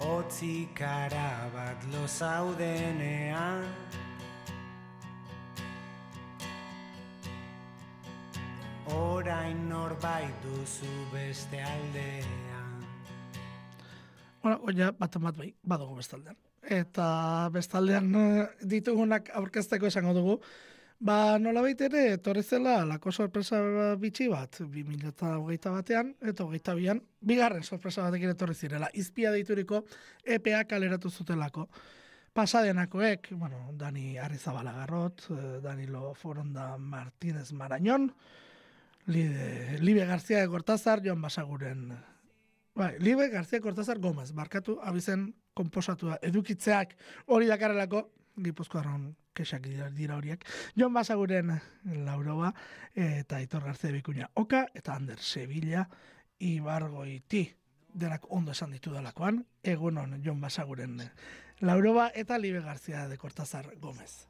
Otzikara bat lo zaudenean Orain norbait duzu beste aldean Bueno, oia, bat bat bai, badugu bestaldean. Eta bestaldean eh, ditugunak aurkezteko esango dugu, Ba, nola ere, etorri zela, lako sorpresa bitxi bat, 2008 batean, eta hogeita bian, bigarren sorpresa batekin etorri zirela, izpia deituriko EPA kaleratu zutelako. Pasadenakoek, bueno, Dani Arrizabala Garrot, eh, Danilo Foronda Martínez Marañón, Libe, Libe García de Cortázar, Joan Basaguren, bai, Libe García Cortázar Gomez, barkatu, abizen komposatua edukitzeak hori dakarrelako, Gipuzkoarron kesak dira horiek. Jon Basaguren Lauroa eta Aitor García Bikuña Oka eta Ander Sevilla Ibargoiti denak ondo esan ditu dalakoan. Egunon Jon Basaguren Lauroa eta Libe García de Cortazar Gómez.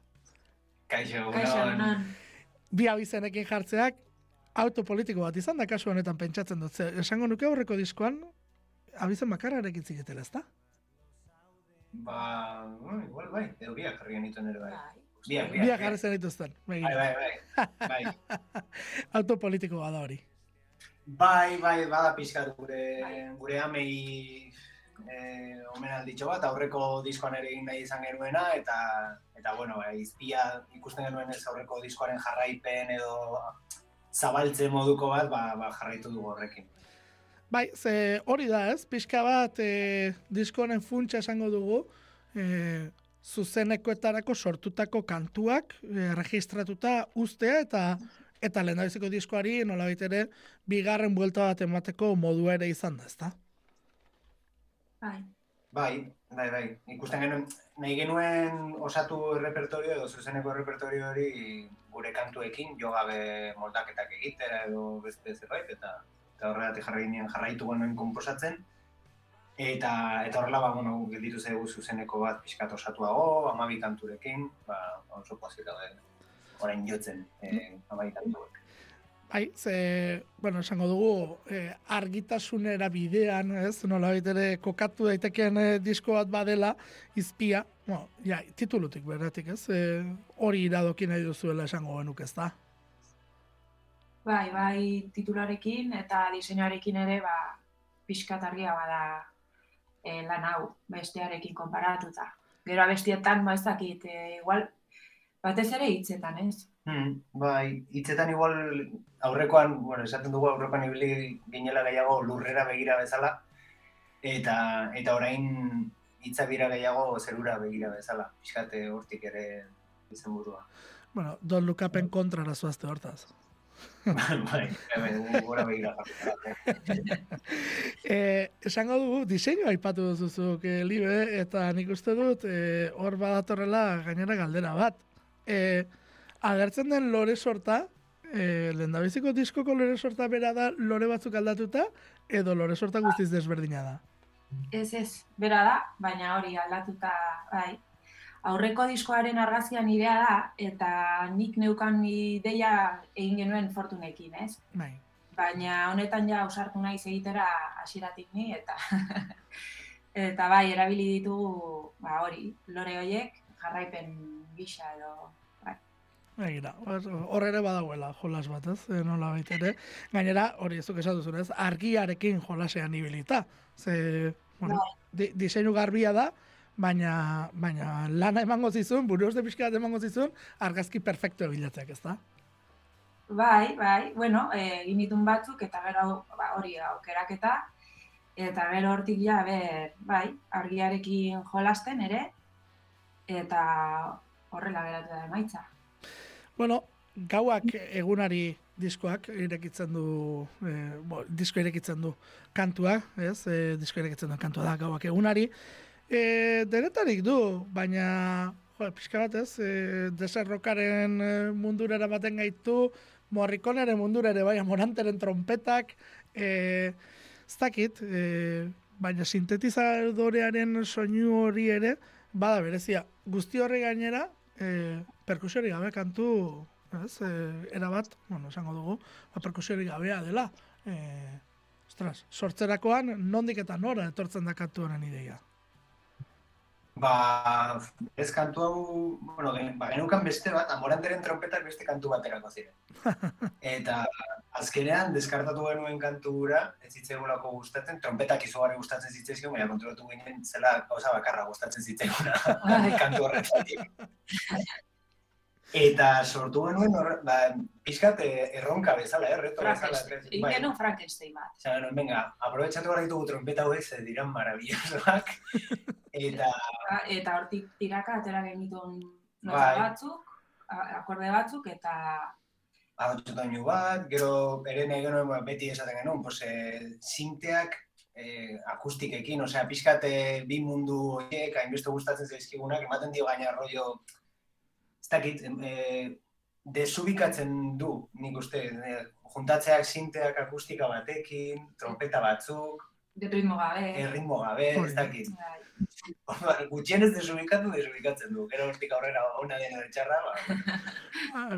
Kaixo, egunon. Bi abizenekin jartzeak autopolitiko bat izan da kasu honetan pentsatzen dut. Esango nuke aurreko diskoan abizen bakarrarekin zigetela, ezta? Ba, igual bai, edo biak jarri genituen ere bai. bai. Biak, biak. Biak jarri zen dituzten. Bai, bai, bai. bai. Autopolitiko bada hori. Bai, bai, bada pizkat gure, gure amei eh, omenalditxo bat, aurreko diskoan ere egin nahi izan genuena, eta, eta bueno, bai, izpia ikusten genuen ez aurreko diskoaren jarraipen edo zabaltze moduko bat, ba, ba jarraitu dugu horrekin. Bai, ze hori da ez, pixka bat e, diskonen funtsa esango dugu, e, zuzenekoetarako sortutako kantuak e, registratuta ustea eta eta lehendabiziko diskoari nola ere bigarren buelta bat emateko modu ere izan da, ezta? Bai. Bai, bai, bai. Ikusten genuen, nahi genuen osatu repertorio edo zuzeneko repertorio hori gure kantuekin, jo gabe moldaketak egitera edo beste zerbait, eta eta horregatik jarri ginen jarraitu genuen konposatzen. Eta, eta horrela, ba, bueno, gelditu zaigu zuzeneko bat pixkat osatuago, amabi kanturekin, ba, oso pozik daude, orain jotzen, eh, amabi kantuak. Bai, ze, bueno, esango dugu, eh, argitasunera bidean, ez, nola ere kokatu daiteken eh, disko bat badela, izpia, bueno, ja, titulutik beratik, ez, eh, hori iradokin nahi duzuela esango genuk, ez da? Bai, bai titularekin eta diseinuarekin ere ba pixkat argia bada e, lan hau bestearekin konparatuta. Gero bestietan ba ez dakit, e, igual batez ere hitzetan, ez? Hmm, bai, hitzetan igual aurrekoan, bueno, esaten dugu aurrekoan ibili ginela gehiago lurrera begira bezala eta eta orain hitza bira gehiago zerura begira bezala. Piskate hortik ere izenburua. Bueno, Don Lukapen kontra razoazte hortaz. Eh, esango dugu, diseinu aipatu duzuzuk, eh, libe, eta nik uste dut, eh, hor badatorrela gainera galdera bat. Eh, agertzen den lore sorta, eh, lendabiziko diskoko lore sorta bera da lore batzuk aldatuta, edo lore sorta guztiz desberdina da? Ez ez, bera da, baina hori aldatuta, bai, aurreko diskoaren argazia nirea da, eta nik neukan ideia egin genuen fortunekin, ez? Bai. Baina honetan ja ausartu nahi egitera hasieratik ni, eta eta bai, erabili ditugu, ba hori, lore horiek, jarraipen gisa edo bai. Egira, hor ere badagoela jolas bat, ez? E, nola ere. Gainera, hori ez duk esatu ez? Argiarekin jolasean ibilita. Ze, bueno, bai. diseinu garbia da, baina, baina lana emango zizun, buru uste pixka emango zizun, argazki perfecto ebilatzeak, ez da? Bai, bai, bueno, egin ditun batzuk, eta gero ba, hori aukerak eta, gero hortik ja, ber, bai, argiarekin jolasten ere, eta horrela geratu da emaitza. Bueno, gauak egunari diskoak irekitzen du, eh, bo, disko irekitzen du kantua, ez? E, disko irekitzen du kantua da gauak egunari, E, denetarik du, baina jo, pixka bat ez, e, desarrokaren e, mundurera baten gaitu, morrikonaren mundurere, bai, moranteren trompetak, e, ez dakit, e, baina sintetizadorearen soinu hori ere, bada berezia, guzti horri gainera, e, perkusiori gabe kantu, ez, e, erabat, bueno, esango dugu, ba, perkusiori gabea dela, e, ostras, sortzerakoan, nondik eta nora etortzen da kantu honen ideia. Ba, ez kantu hau, bueno, ba, genukan beste bat, amoranteren trompetak beste kantu baterako ziren. Eta azkenean, deskartatu genuen kantu gura, ez zitzaigulako gustatzen, trompetak izugarri gustatzen zitzaizkion, baina kontrolatu ginen zela gauza bakarra gustatzen zitzaiguna bai. kantu horretatik. Eta sortu genuen, ba, pixkat eh, erronka bezala, eh, reto bezala. Egin bai. genuen Frankenstein bat. Zer, genuen, venga, aprobetsatu gara ditugu trompeta ze diran marabillosoak. eta... Ba, eta hortik tiraka, atera genituen bai. batzuk, akorde batzuk, eta... Adotxo daño bat, gero ere nahi genuen ba, beti esaten genuen, pues, e, zinteak eh, akustikekin, osea, pixkat bi mundu horiek, hainbeste gustatzen zaizkigunak, ematen dio gaina rollo ez dakit, e, desubikatzen du, nik uste, e, juntatzeak sinteak akustika batekin, trompeta batzuk, de ritmo gabe. De ritmo gabe, ez dakit. Bai. Gutxien ez desubikatu, desubikatzen du. Gero hortik aurrera ona dena de txarra, ba.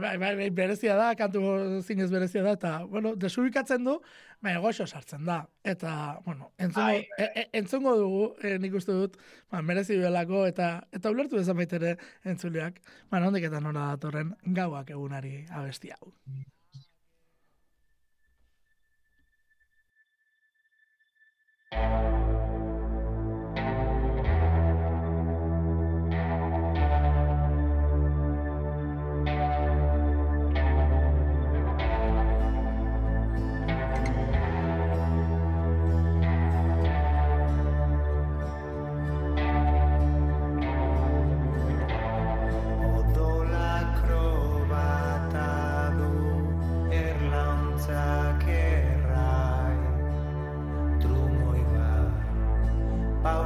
bai, bai, bai, berezia da, kantu zinez berezia da, eta, bueno, desubikatzen du, bai, goxo sartzen da. Eta, bueno, entzungo, bai. E, e, entzungo dugu, e, nik uste dut, ba, merezi duelako, eta eta ulertu bezan baitere entzuleak, ba, nondik eta nora datorren gauak egunari abesti hau.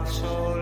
So.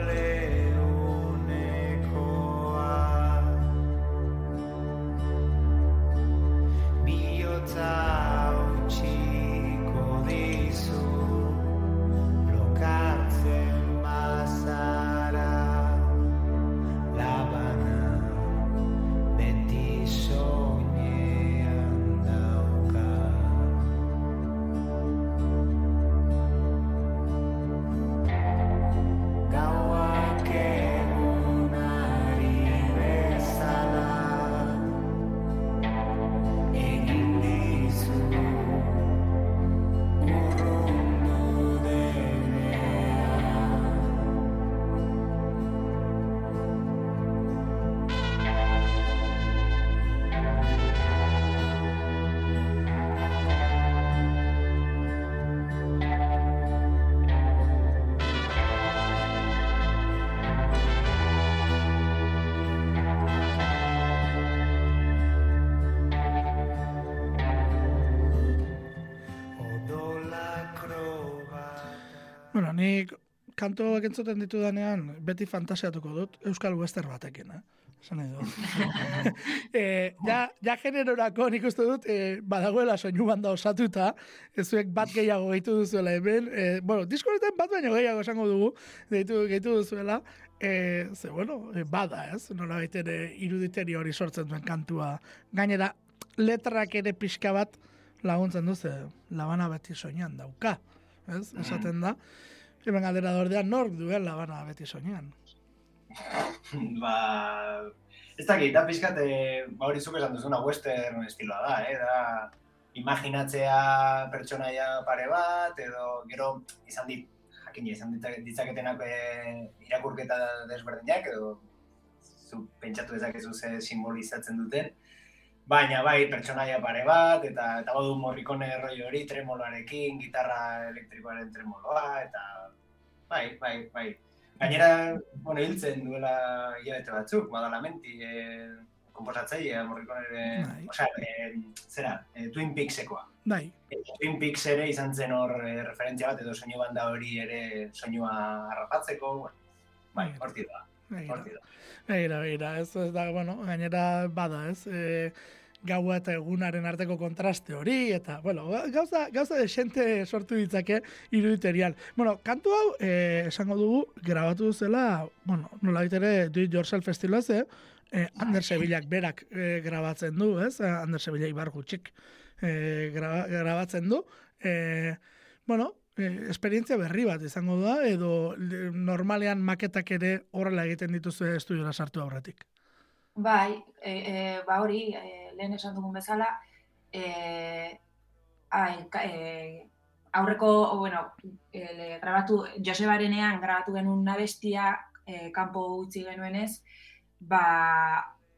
Ni kanto entzuten ditu danean, beti fantasiatuko dut, Euskal Western batekin, eh? Esan nahi dut. e, ja, ja generorako nik uste dut, e, badagoela soinu banda osatuta, ez zuek bat gehiago gehitu duzuela hemen. E, bueno, diskoretan bat baino gehiago esango dugu, gehitu, gehitu duzuela. E, ze, bueno, e, bada, ez? Nola baiten e, iruditeri hori sortzen duen kantua. Gainera, letrak ere pixka bat laguntzen duze, labana beti soinan dauka. Ez? Esaten da. Hemen galdera dordean nork duen labana beti soinean. ba, ez dakit, da pixkat, eh, ba hori zuk esan duzuna western estiloa da, eh? da imaginatzea pertsonaia pare bat, edo gero izan dit, jakin izan ditzaketenak e, irakurketa desberdinak, edo zu pentsatu ezakezu ze simbolizatzen duten, baina bai pertsonaia pare bat, eta eta badu morrikone roi hori tremoloarekin, gitarra elektrikoaren tremoloa, eta bai, bai, bai. Gainera, bueno, hiltzen duela hilabete batzuk, badalamenti, e, komposatzaile, morrikonere, bai. osea, e, zera, e, Twin Peaksekoa. Bai. E, Twin Peaks ere izan zen hor e, referentzia bat, edo soinu banda hori ere soinua harrapatzeko, bueno, bai, bai. horti da. Horti da. Begira, begira, ez, ez da, bueno, gainera bada, ez, e, gaua eta egunaren arteko kontraste hori, eta, bueno, gauza, gauza de xente sortu ditzake iruditerial. Bueno, kantu hau, eh, esango dugu, grabatu duzela, bueno, nola ere, do it yourself estilo ez, eh? eh Ander Sevillak berak eh, grabatzen du, ez? Ander Sevilla ibar gutxik eh, grabatzen du. Eh, bueno, e, esperientzia berri bat izango da, edo normalean maketak ere horrela egiten dituzu estudiora sartu aurretik? Bai, e, e, ba hori, e, lehen esan dugun bezala, e, ai, e, aurreko, bueno, e, grabatu, Josebarenean grabatu genuen nabestia, e, kanpo utzi genuenez, ba,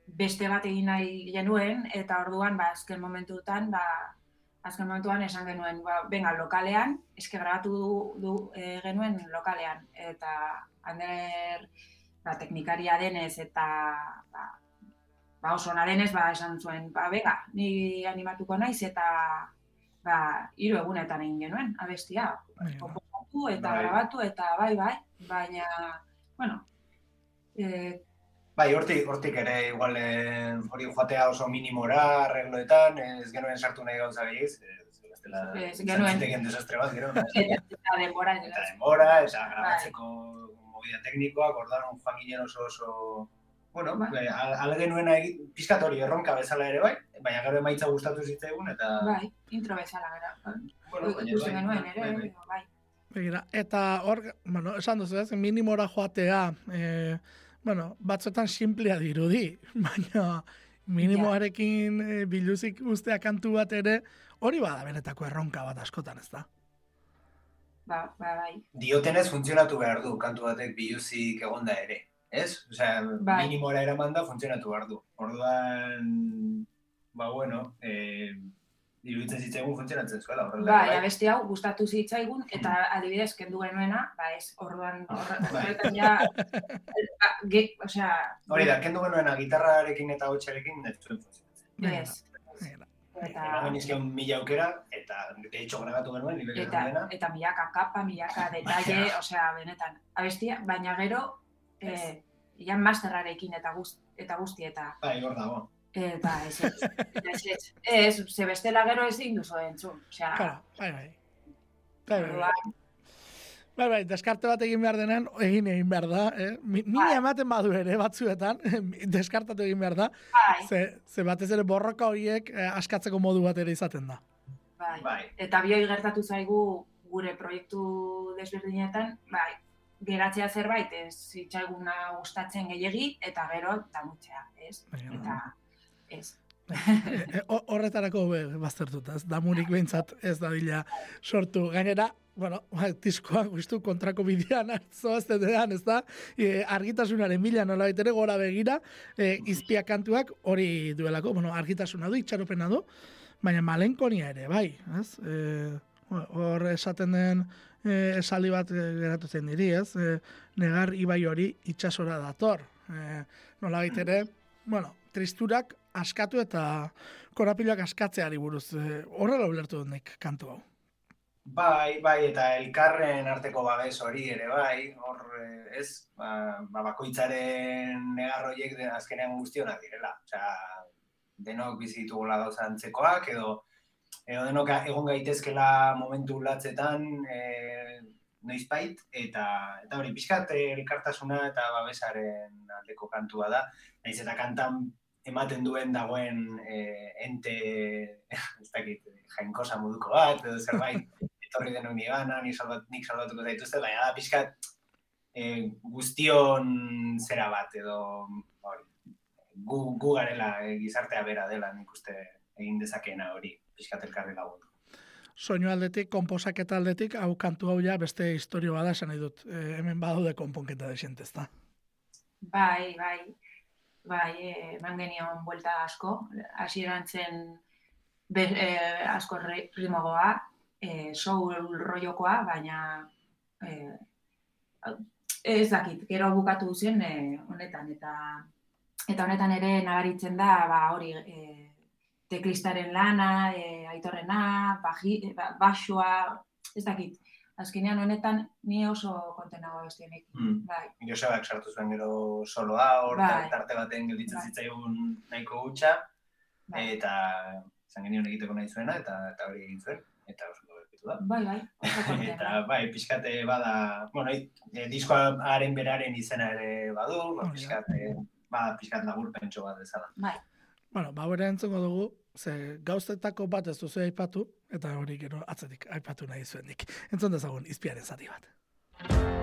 beste bat egin nahi genuen, eta orduan, ba, azken momentuetan, ba, azken momentuan esan genuen, ba, benga, lokalean, eske grabatu du, du e, genuen lokalean, eta hander ba, teknikaria denez, eta ba, ba, oso denez, ba, esan zuen, ba, bega, ni animatuko naiz, eta ba, hiru egunetan egin genuen, abestia, komposatu eta bai. grabatu, eta bai, bai, baina, bueno, e, Bai, hortik, hortik ere, igual, eh, hori joatea oso minimora, arregloetan, ez genuen sartu nahi gauza gehiagiz, ez dela, zantziteken desastre bat, gero. Eta denbora. Eta denbora, esa, grabatzeko movida teknikoak, ordan joan ginen oso oso, bueno, bai. ale genuen pizkat hori erronka bezala ere, bai, baina gero emaitza gustatu zitzaigun, eta... Bai, intro bezala gara. Bueno, baina, bai, genuen ere, bai. bai. Begira, eta hor, bueno, esan duzu ez, minimora joatea, eh, bueno, batzuetan simplea dirudi, baina minimoarekin e, biluzik ustea kantu bat ere, hori bada benetako erronka bat askotan, ez da? Ba, ba, bai. Diotenez funtzionatu behar du kantu batek biluzik egonda ere, ez? Osea, bai. minimora eraman da funtzionatu behar du. Orduan, ba, bueno, eh, iruditzen zitzaigun funtzionatzen zuela. Horrela, bai, bai, abesti hau gustatu zitzaigun eta adibidez kendu genuena, ba ez, orduan horretan ja ba, ge, o sea, hori da, kendu genuena gitarrarekin eta hotxarekin ez zuen funtzionatzen. Ez. Eta eta mila aukera eta de hecho grabatu genuen eta, eta milaka kapa, milaka detalle, o sea, benetan. Abestia, baina gero eh ja masterrarekin eta guzti eta guzti eta Bai, hor dago. Eta ez, ez, ez, ez, ze bestela gero ez duzu entzun. Osea, claro, bai, bai. Bai, bai. Bai, bai, deskarte bat egin behar denan, egin egin behar da. Eh? Mini bai. ematen badu ere, batzuetan, deskartatu egin behar da. Bai. Ze, ze batez ere borroka horiek eh, askatzeko modu bat ere izaten da. Bai. bai. Eta bioi gertatu zaigu gure proiektu desberdinetan, bai, geratzea zerbait, ez zitzaiguna gustatzen gehiagi, eta gero, tamutzea, ez? Bai, eta, ez. Eh, horretarako be, baztertuta, ez damurik behintzat ez da dila sortu. Gainera, bueno, ba, diskoa guztu kontrako bidean zoaz ez da, e, argitasunaren mila nola baitere gora begira, e, izpia kantuak hori duelako, bueno, argitasuna du, itxaropena du, baina malenkonia ere, bai, ez? E, hor esaten den e, esaldi bat geratu zen diri, ez? E, negar ibai hori itxasora dator. E, nola baitere, bueno, tristurak askatu eta korapilak askatzeari buruz. E, horrela ulertu dut kantu hau. Bai, bai, eta elkarren arteko babes hori ere bai, hor eh, ez, ba, ba bakoitzaren negarroiek den azkenean guztionak direla. Osea, denok bizitugula gauza antzekoak, edo, edo denok egon gaitezkela momentu latzetan e, noizbait, eta, eta hori pixkat elkartasuna eta babesaren aldeko kantua da. Naiz eta kantan ematen duen dagoen e, ente, ez dakit, jainkosa moduko bat, edo zerbait, etorri denok nigana, nik, salbat, nik salbatuko zaituzte, baina da, pixkat, e, guztion zera bat, edo hori, gu, gu garela e, gizartea bera dela, nik uste egin dezakena hori, pixkat elkarri lagun. Soinu aldetik, komposaketa aldetik, hau kantu hau ja beste historio bada esan nahi dut. E, hemen badaude konponketa desentezta. Bai, bai bai, e, eman genion buelta asko, hasi erantzen be, e, asko rimogoa, e, soul roiokoa, baina e, ez dakit, gero bukatu zen e, honetan, eta eta honetan ere nabaritzen da, ba, hori, e, teklistaren lana, e, aitorrena, baji, ba, basua, ez dakit, azkenean honetan ni oso kontenago bestienek. Mm. Bai. Josebak sartu zuen gero soloa, hor bai. tarte baten gelditzen bai. zitzaigun nahiko gutxa, bai. eta zan genion egiteko nahi zuena, eta eta hori egin zuen, eta oso gobertu da. Bai, bai, eta bai, pixkate bada, bueno, e, diskoaren beraren izena ere badu, oh, pixkate, bada pixkat lagur pentso bat ezala. Bai. Bueno, ba, bera entzungo dugu, ze gauztetako bat ez duzu aipatu, eta hori gero atzetik aipatu nahi zuenik. Entzun dezagun, izpiaren zati bat.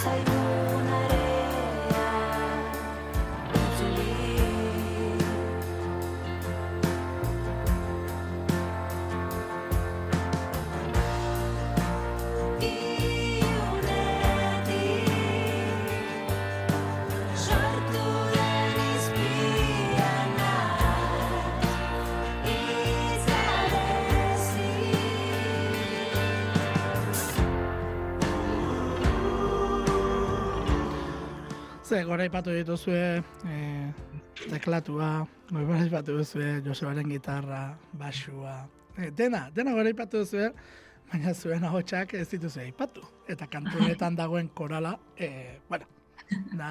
say no. Ze, gora ipatu dituzue, e, teklatua, gora ipatu dituzue, Josebaren gitarra, basua, e, dena, dena gora ipatu dituzue, baina zuen ahotsak ez dituzue ipatu. Eta kantunetan dagoen korala, e, bueno, da,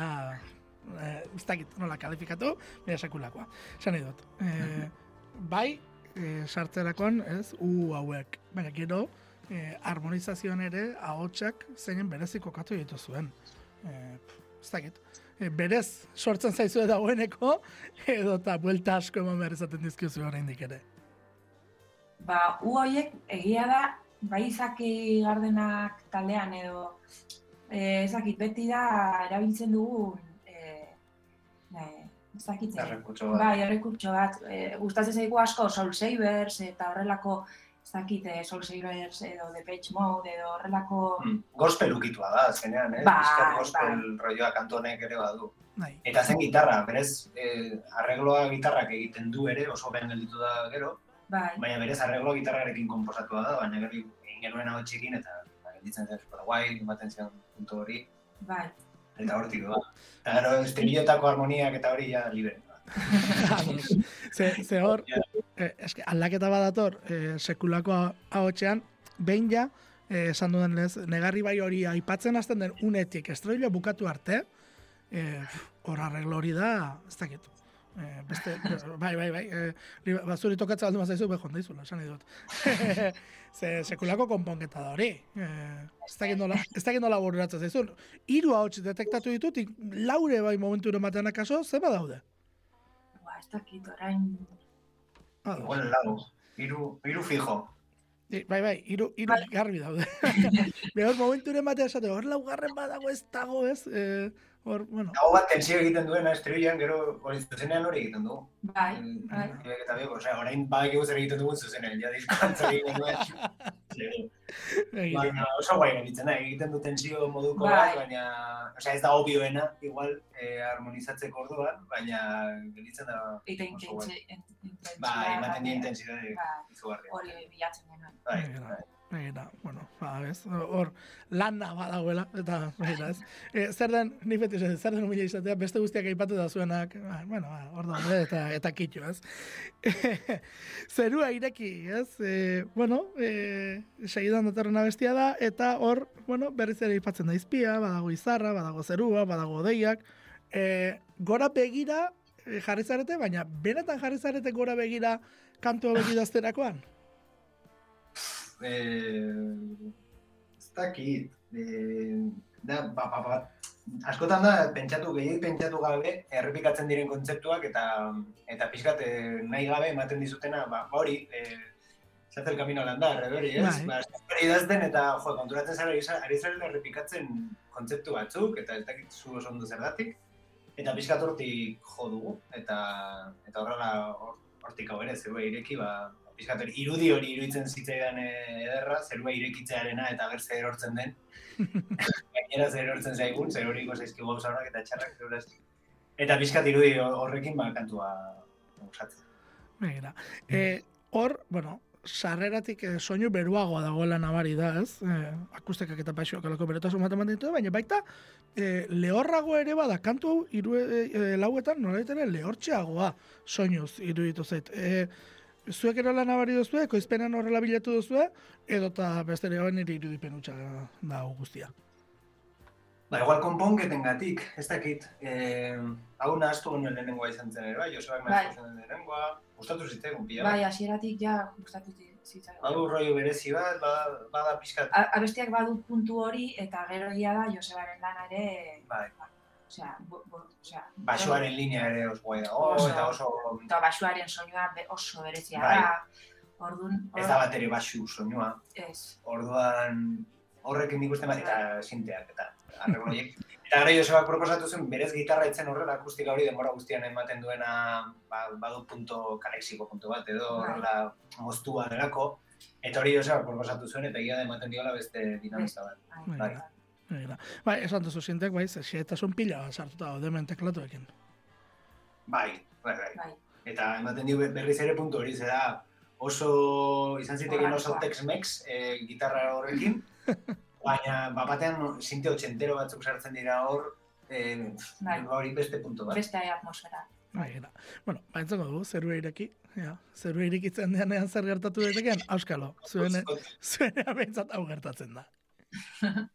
e, ez dakit nola kalifikatu, bera sekulakoa. Zan dut, e, bai, e, sartzerakoan, ez, u hauek, baina gero, e, harmonizazioan ere ahotsak zeinen bereziko katu dituzuen. E, ez dakit, e, berez sortzen zaizu dagoeneko, edo eta buelta asko eman behar izaten dizkiozu oraindik ere. Ba, u horiek egia da, bai izaki gardenak taldean edo e, ezakit beti da erabiltzen dugu e, e, ezakitzen. Errekurtso bat. Bai, errekurtso bat. E, gustatzen zaigu asko Soul Savers eta horrelako ez dakit, eh, Soul Savers edo The Page Mode edo horrelako... Mm. Gospel ukitua da, zenean, eh? Ba, gospel ba. rolloa kantonek ere badu. Bai. Eta zen gitarra, berez, eh, arregloa gitarrak egiten du ere, oso ben gelditu da gero, Bai, baina berez arregloa gitarrarekin konposatua da, baina gero egin genuen hau txikin eta ba, gelditzen zen super guai, ematen zion puntu hori, bai. eta hortik da. Eta gero, estrillotako harmoniak eta hori ja libre. ze, ze hor, eh, eske, aldaketa badator, eh, sekulako ahotxean, behin ja, eh, esan duen lez, negarri bai hori aipatzen hasten den unetik estrella bukatu arte, eh, hor arreglo hori da, ez dakit. Eh, beste, bai, bai, bai, eh, bazuri tokatza baldu mazaizu, behon daizula, esan dut. Ze, sekulako konponketa da hori. Eh, ez dakit nola, ez dakit nola burratzen zaizun. Hiru ahots detektatu ditut, laure bai momentu batean akaso, zeba daude. Ba, ez dakit, orain... Ah, Igual lau, hiru, hiru fijo. Bai, bai, hiru Bai. garbi daude. Behor momenturen batean esate, hor laugarren badago ez dago, ez? Eh, hor, bueno, Hau bat tensio egiten duena estribillan, gero hori zuzenean hori egiten du. Bai, bai. Ibek eta beko, osea, orain badakigu zer egiten dugun zuzenean, ja diskoantza egiten duen. Baina oso guai gelditzen da, egiten du tensio moduko Bai. bat, baina, osea, ez da obioena, igual, eh, harmonizatzeko orduan, baina gelditzen da Eta guai. intentsi... Bai, ematen die intensidade Bai, izugarria. hori bilatzen genuen. Bai, Bai, Begira, bueno, ba, ez, hor, lana badagoela, eta, begira, ez. E, zer den, ni beti esaten, zer den humila izatea, beste guztiak aipatu da zuenak, ba, bueno, ba, hor daude, eta, eta kitxo, ez. Zerua ireki, ez, e, bueno, e, segidan datorren abestia da, eta hor, bueno, berriz ere aipatzen da izpia, badago izarra, badago zerua, badago deiak, e, gora begira e, jarri zarete, baina benetan jarri zarete gora begira kantu hau begidazterakoan? Eh, ez dakit. Eh, da, ba, ba, ba, askotan da, pentsatu, gehiagik pentsatu gabe, errepikatzen diren kontzeptuak, eta eta pixkat eh, nahi gabe ematen dizutena, ba, ba hori, eh, zatel kamino lan da, hori, ez? Bai. Ba, hori idazten, eta jo, konturatzen zara, ari- zara errepikatzen kontzeptu batzuk, eta ez dakit zu oso ondo zergatik, eta pixkat hortik jo dugu, eta eta horrela hor- hortik hau ere, zerua ireki, ba, pixkat hori, irudi hori iruditzen zitzaidan eh, ederra, zerua irekitzearena eta ber zer erortzen den, gainera zer erortzen zaigun, zer horiko zaizkigu gauza eta txarrak, zeuraz. Eta pixkat irudi horrekin ba, kantua osatzen. Begira. E, hor, bueno, sarreratik e, soinu beruagoa dagoela nabari da, ez? E, akustikak eta paixoak alako beretasun bat ematen ditu, baina baita e, lehorrago ere bada, kantu hau iru, e, e, lauetan nolait ere lehortxeagoa soinuz iruditu zait. E, zuek erola nabari duzue, ekoizpenan horrela bilatu duzue, edota bestere hau nire irudipen utxa da guztia. Ba, igual konponketen gatik, ez dakit. Eh, hau nahaztu genuen lehenengoa izan zen ere, bai, Josebak Bai. nahaztu zen lehenengoa, gustatu zitzaigun pila. Bai, hasieratik ja gustatu zi- zitzaigun. Badu rollo berezi bat, bada, bada pixkat, A- Abestiak badu puntu hori eta gero egia da Josebaren lana ere, bai, osea, bo, bo, osea, basoaren linea ere oso guai dago, Oso. eta oso... eta basuaren soinua be- oso berezia Bai. da. Ordun, Ez da bat ere basu soinua, Ez. orduan horrekin ikusten bat, eta sinteak, eta arregloiek. Eta gero Josebak proposatu zen, berez gitarra itzen horrela akustika hori denbora guztian ematen duena ba, badu punto kalexiko puntu bat edo Bai. horrela moztua delako. Eta hori Josebak proposatu zuen eta egia da ematen diola beste dinamika bat. Bai. Bai. Bai, esan duzu zintek, bai, ze xehetasun pila bat sartuta daude hemen teklatuekin. Bai, bai, bai. Bai. Eta ematen dio berriz ere puntu hori, zera oso, izan ziteken oso. Tex-Mex eh, gitarra horrekin, baina bapatean sinte otxentero batzuk sartzen dira hor, eh, Bai. hori beste puntu bat. Beste atmosfera. Bai, era. Bueno, ba, entzongo dugu, zerua ireki. Ja, zerua irekitzen denean zer gertatu daitekean, auskalo. Zuen, zuenean behintzat hau gertatzen da.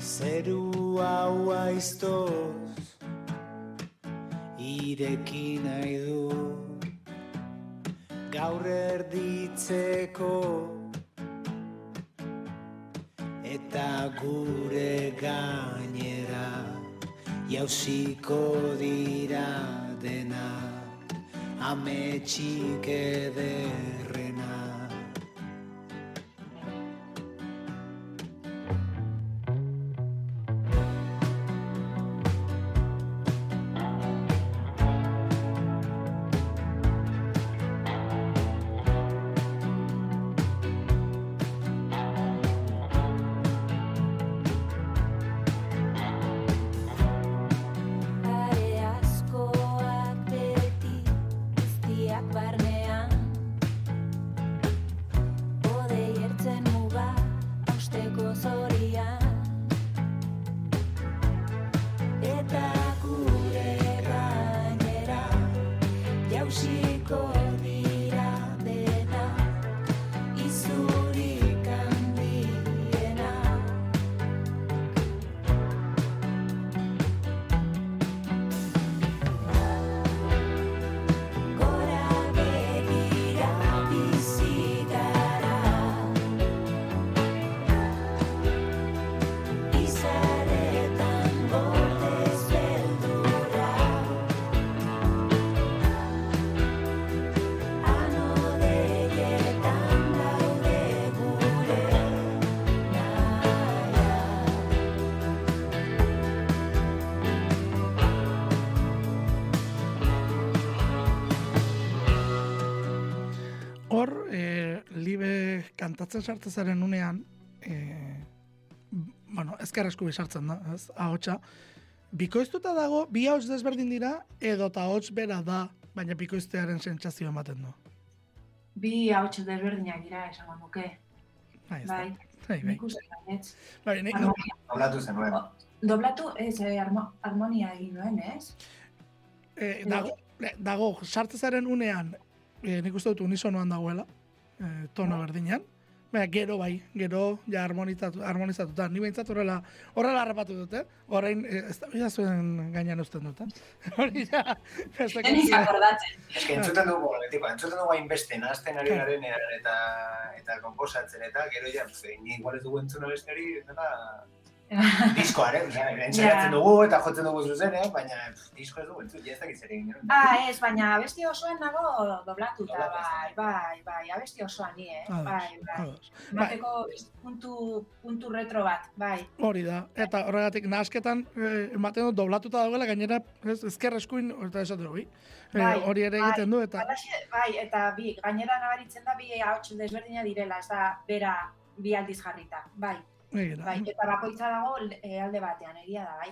Zeru hau aiztoz Ireki nahi du. Gaur erditzeko gure gainera Jauziko dira dena Ametxik ederrena Yoshi. Kantatzen sartzen zaren unean, e, bueno, ezker eskubi sartzen da, ez, ahotsa, bikoiztuta dago, bi ahots desberdin dira, edo eta ahots bera da, baina bikoiztearen sentsazio ematen du. Bi hauts desberdinak dira esango nuke. Bai, ez da. Bai, Bai, bai. nik uste baietz. Bai, ni- Bueno, Hablatu zenuen. Doblatu, ez, eh, harmo- harmonia egin nuen, ez? E, dago, e, dago, sartzezaren unean, e, nik uste dut unisonoan dagoela, e, tono berdinean, Baina, gero bai, gero ja harmonizatu, harmonizatuta. Ni behintzat horrela, horrela harrapatu dute. Horrein, eh, ez da bila zuen gainean usten dut, eh? Hori ja, ez da Eniz akordatzen. Ez que entzuten dugu, betiko, entzuten dugu hainbeste, nahazten ari garenean eta eta komposatzen eta gero ja, ni igual ez dugu entzuna beste hori, dela diskoaren, osea, entzeratzen Ja. dugu eta jotzen dugu zuzenean, baina pff, disko ez dugu entzun, ja ez dakit zer egin. Ah, ez, baina abesti osoan nago doblatuta, Doblatu, bai, bai, bai, abesti osoan ni, eh? Ados, Bai, bai. ados. Mateko puntu, puntu retro bat, bai. Hori da. Eta horregatik nahasketan eh, ematen dut doblatuta dagoela gainera ez, ezker eskuin eta esaten hori. Eh, Bai, hori ere bai, egiten du eta Halaxe, bai, eta bi, gainera nabaritzen da bi ahots desberdina direla, ez da bera bi aldiz jarrita, bai. Egira. Bai, eta bakoitza dago eh, alde batean, egia da, bai.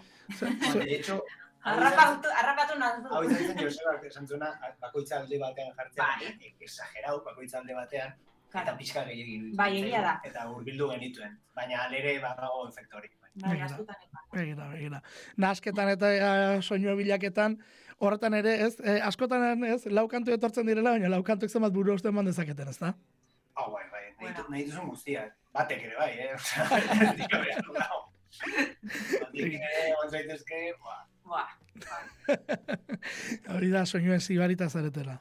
De hecho, harrapatu izan- hau nazu. izan zen Josebak esan zuena, bakoitza alde batean jartzea, Bai. e- exagerau, bakoitza alde batean, eta Claro. pixka gehiagi Bai, egia da. Eta hurbildu genituen, baina alere badago efektu hori. Bai, Begira. epa. Begira. Nahasketan eta eh, soinu bilaketan, horretan ere, ez, eh, askotan ez, lau kantu etortzen direla, baina lau kantuek zenbat buru uste eman dezaketen, ez da? Hau, bai, bai, nahi, Bueno. nahi duzun guztiak. Batek ere bai, eh? Ez dira behar du dago. Batek ere, egon zaitezke, ba, Buah, Hori da soinuen zibarita zaretela.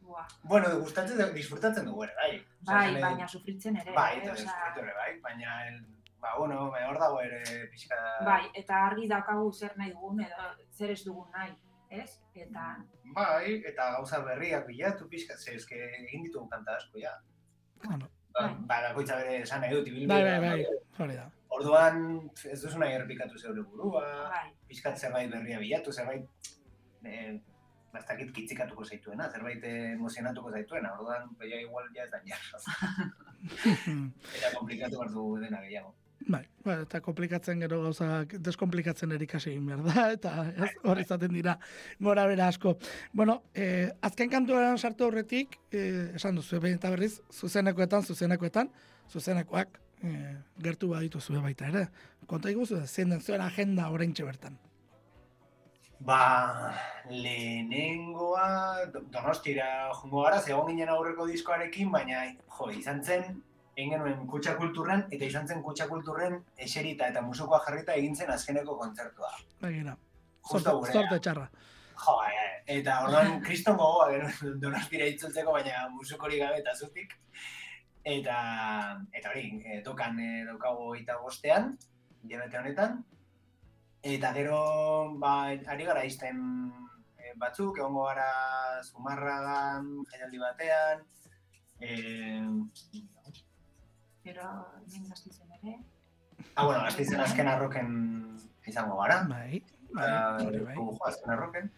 buah. Bueno, gustatzen, disfrutatzen dugu ere, bai. Osea, Bai, baina sufritzen ere. Bai, eh, eta osea, disfrutu ere, bai. Baina, el, ba, bueno, bai, hor dago ere pixka... Bai, eta argi daukagu zer nahi dugun edo zer ez dugun nahi, ez? Eta Bai, eta gauza berriak bilatu pixka, ze eske egin ditugu kanta asko, ja. Bueno, Ba, Bai. ba, bakoitza bere esan nahi dut, ibilbide. bai, bai, bai, hori da. Orduan, ez duzu nahi errepikatu zeure burua, bai, pixkat zerbait berria bilatu, zerbait eh, bastakit kitzikatuko zaituena, zerbait emozionatuko zaituena, orduan, beia igual ja ez da jarra. Eta komplikatu dugu dena gehiago. Bai, bai, eta komplikatzen gero gauzak deskomplikatzen erikasi egin behar da, eta ez, hor izaten dira gora bera asko. Bueno, eh, azken kantuan sartu aurretik, eh, esan duzu, behin eta berriz, zuzenekoetan, zuzenekoetan, zuzenekoak eh, gertu baditu zuen baita ere. Konta iguzu, zein den zuen agenda oraintxe bertan. Ba, lehenengoa do- donostira jungo gara, zegoen ginen aurreko diskoarekin, baina, jo, izan zen, egin genuen kutsa kulturren, eta izan zen kutsa kulturren eserita eta musukoa jarrita egin zen azkeneko kontzertua. Justo zorte, zorte txarra. Jo, eh, eta orduan kriston gogoa genuen donostira itzultzeko, baina musukori gabe eta zutik. Eta, eta hori, e, tokan e, daukago eta bostean, jabete honetan. Eta gero, ba, ari gara izten e, batzuk, egongo gara Zumarragan, jaialdi batean. E, pero hemen gaztizen ere. ah, bueno, gazteizen azken arroken izango gara. Bai, bai, Eta, hori bai. azken arroken.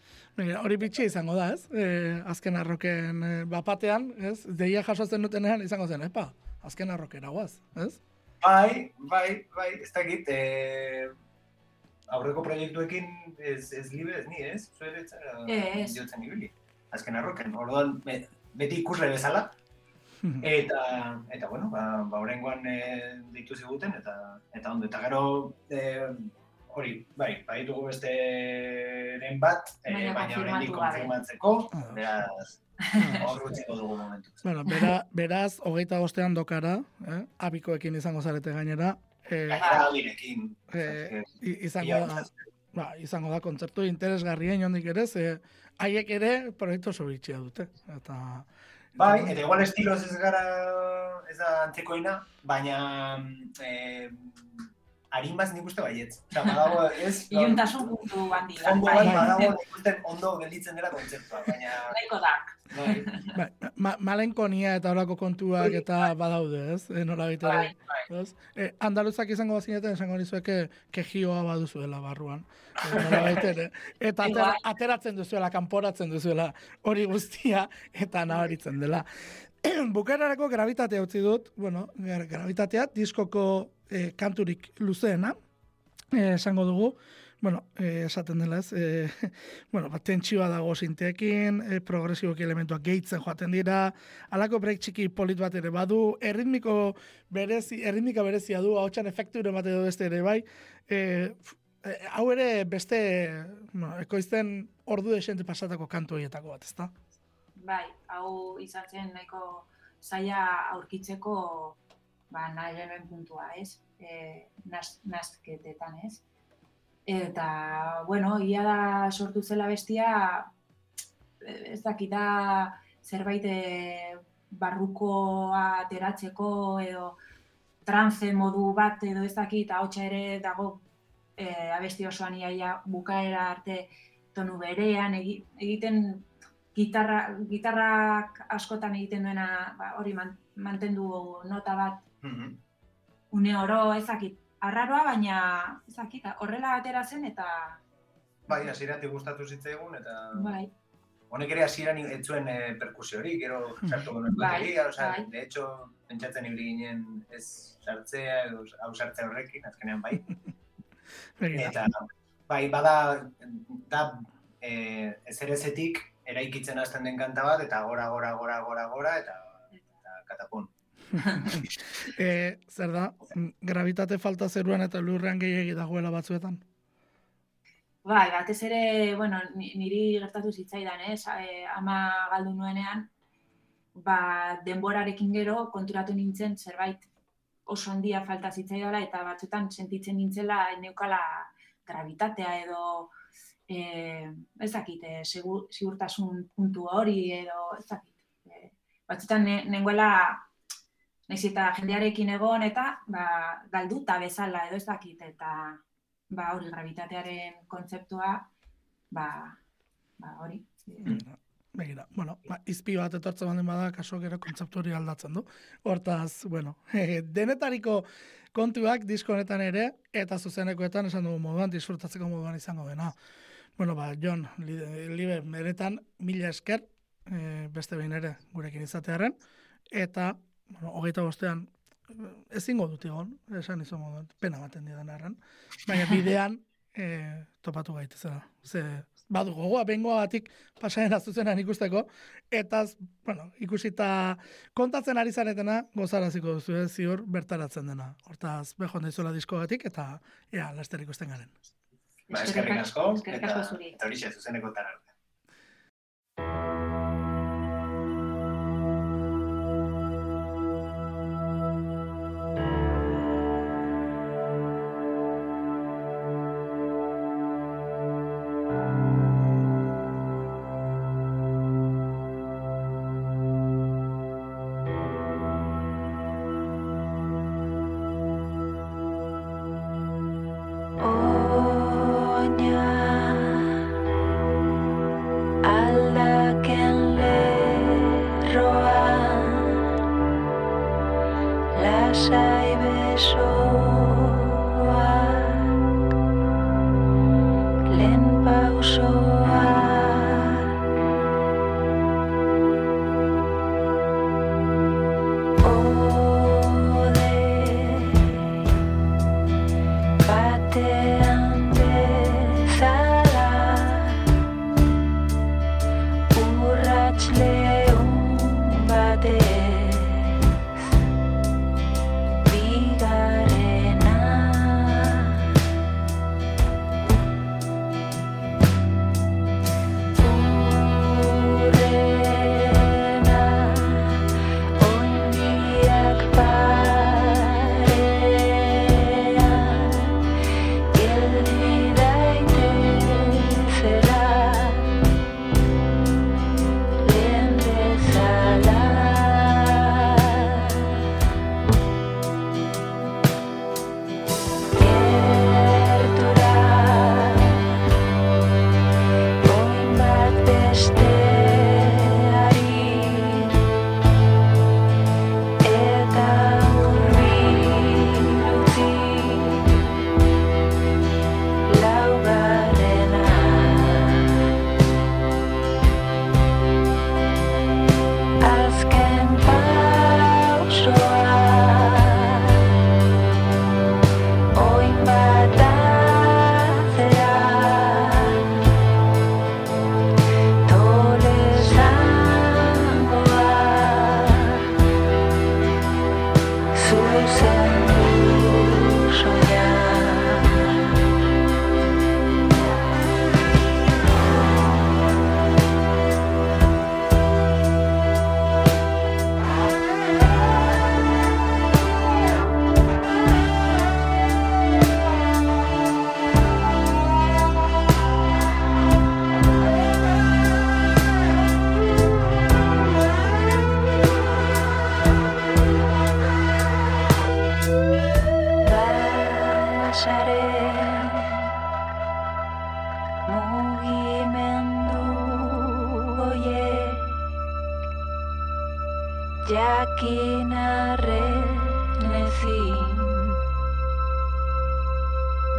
Hori bitxia izango da, ez? E, azken arroken e, bapatean, ez? Deia jasotzen dutenean izango zen, epa, azken arrokera guaz, ez? Bai, bai, bai, ez dakit, eh, aurreko proiektuekin ez, ez libe ez ni, ez? Zuere etzara Ez. diotzen ibili. Azken arroken, orduan be- beti ikusle bezala, eta, eta bueno, ba, ba horrengoan e, deitu ziguten, eta, eta ondo, eta gero, e, hori, bai, baditugu besteren bat, e, Baina oraindik konfirmatzeko, Ah. beraz, hor utziko dugu momentu. Bueno, bera, beraz, hogeita bostean dokara, eh? abikoekin izango zarete gainera, eh, Gainera Eh, izango da, ba, izango da kontzertu interesgarria inondik ere, ze haiek ere proiektu oso bitxia dute. Eta, Bai, eta igual estiloz ez gara, ez da antzekoina, baina eh, harinbaz nik uste baietz. Osa, badago, ez? Iluntasun puntu handi da. Ondo Bai, bat badago nik uste ondo gelditzen dela kontzeptua, baina... nahiko dark. Bai, ba, ma, malenkonia eta horako kontuak eta badaude, ez? E, nola bai, bai. ez? E, andaluzak izango bazineten esango nizueke kejioa baduzuela barruan. E, nolabait ere. Eta ater, Igual. ateratzen duzuela, kanporatzen duzuela hori guztia eta nabaritzen dela. Bukararako gravitatea utzi dut, bueno, gra- gravitatea diskoko eh, kanturik luzeena, eh, esango dugu, bueno, eh, esaten dela ez, eh, bueno, bat tentsioa dago sinteekin, eh, progresiboki elementuak gehitzen joaten dira, alako break txiki polit bat ere badu, erritmiko berezi, erritmika berezia du, hautsan efektu ere bat beste ere bai, E, hau ere beste, bueno, ekoizten ordu desente pasatako kantu horietako bat, ezta? Bai, hau izan zen nahiko zaila aurkitzeko ba, nahi hemen puntua, ez? E, naz, nazketetan, ez? Eta, bueno, ia da sortu zela bestia, ez dakita zerbait e, barrukoa ateratzeko edo trance modu bat edo ez dakit, ahotsa ere dago e, abesti osoan iaia bukaera arte tonu berean egi, egiten gitarra, gitarrak askotan egiten duena ba, hori man, mantendu nota bat Mhm. une oro ezakit arraroa baina ezakit horrela atera zen eta Bai, hasieratik gustatu zitzaigun eta bai honek ere hasieran ez zuen eh, perkusiorik, gero sartu genuen Bai, bateria, osea, bai. de hecho, pentsatzen ibili ginen ez sartzea edo hau sartzea horrekin, azkenean bai. Eta bai, bada da eh ezerezetik eraikitzen hasten den kanta bat eta gora gora gora gora gora eta eta katapun. E, zer da, mm, gravitate falta zeruan eta lurrean gehiagi dagoela batzuetan? Bai, batez ere, bueno, ni- niri gertatu zitzaidan, ez? E, ama galdu nuenean, ba, denborarekin gero konturatu nintzen zerbait oso handia falta zitzaidala eta batzutan sentitzen nintzela neukala gravitatea edo e, ez dakit, e, segur, sigurtasun puntu hori edo ez dakit. E, batzutan ne, nengoela naiz eta jendearekin egon eta ba, galduta bezala edo ez dakit eta ba hori gravitatearen kontzeptua ba, ba hori. Begira, Begira, bueno, ba, izpi bat etortzen baldin bada, kaso gero kontzeptu hori aldatzen du. Hortaz, bueno, denetariko kontuak disko honetan ere, eta zuzenekoetan esan dugu moduan, disfrutatzeko moduan izango dena. Bueno, ba, Jon, li- libe, meretan, mila esker, e, beste behin ere gurekin izatearen, eta, bueno, hogeita bostean, eh, ezingo dut egon, esan izan moduan, pena baten didan erran, baina bidean e, topatu gaitezela. Ze, badu gogoa, bengoa batik pasaren zuzenan ikusteko, eta, bueno, ikusita kontatzen ari zaretena, gozaraziko duzu, ez, ziur bertaratzen dena. Hortaz, behon daizuela diskogatik, eta, ea, laster ikusten garen. Ba, Eskerrik asko, eta, eta horixe, zuzeneko arte.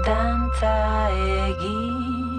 dantza egin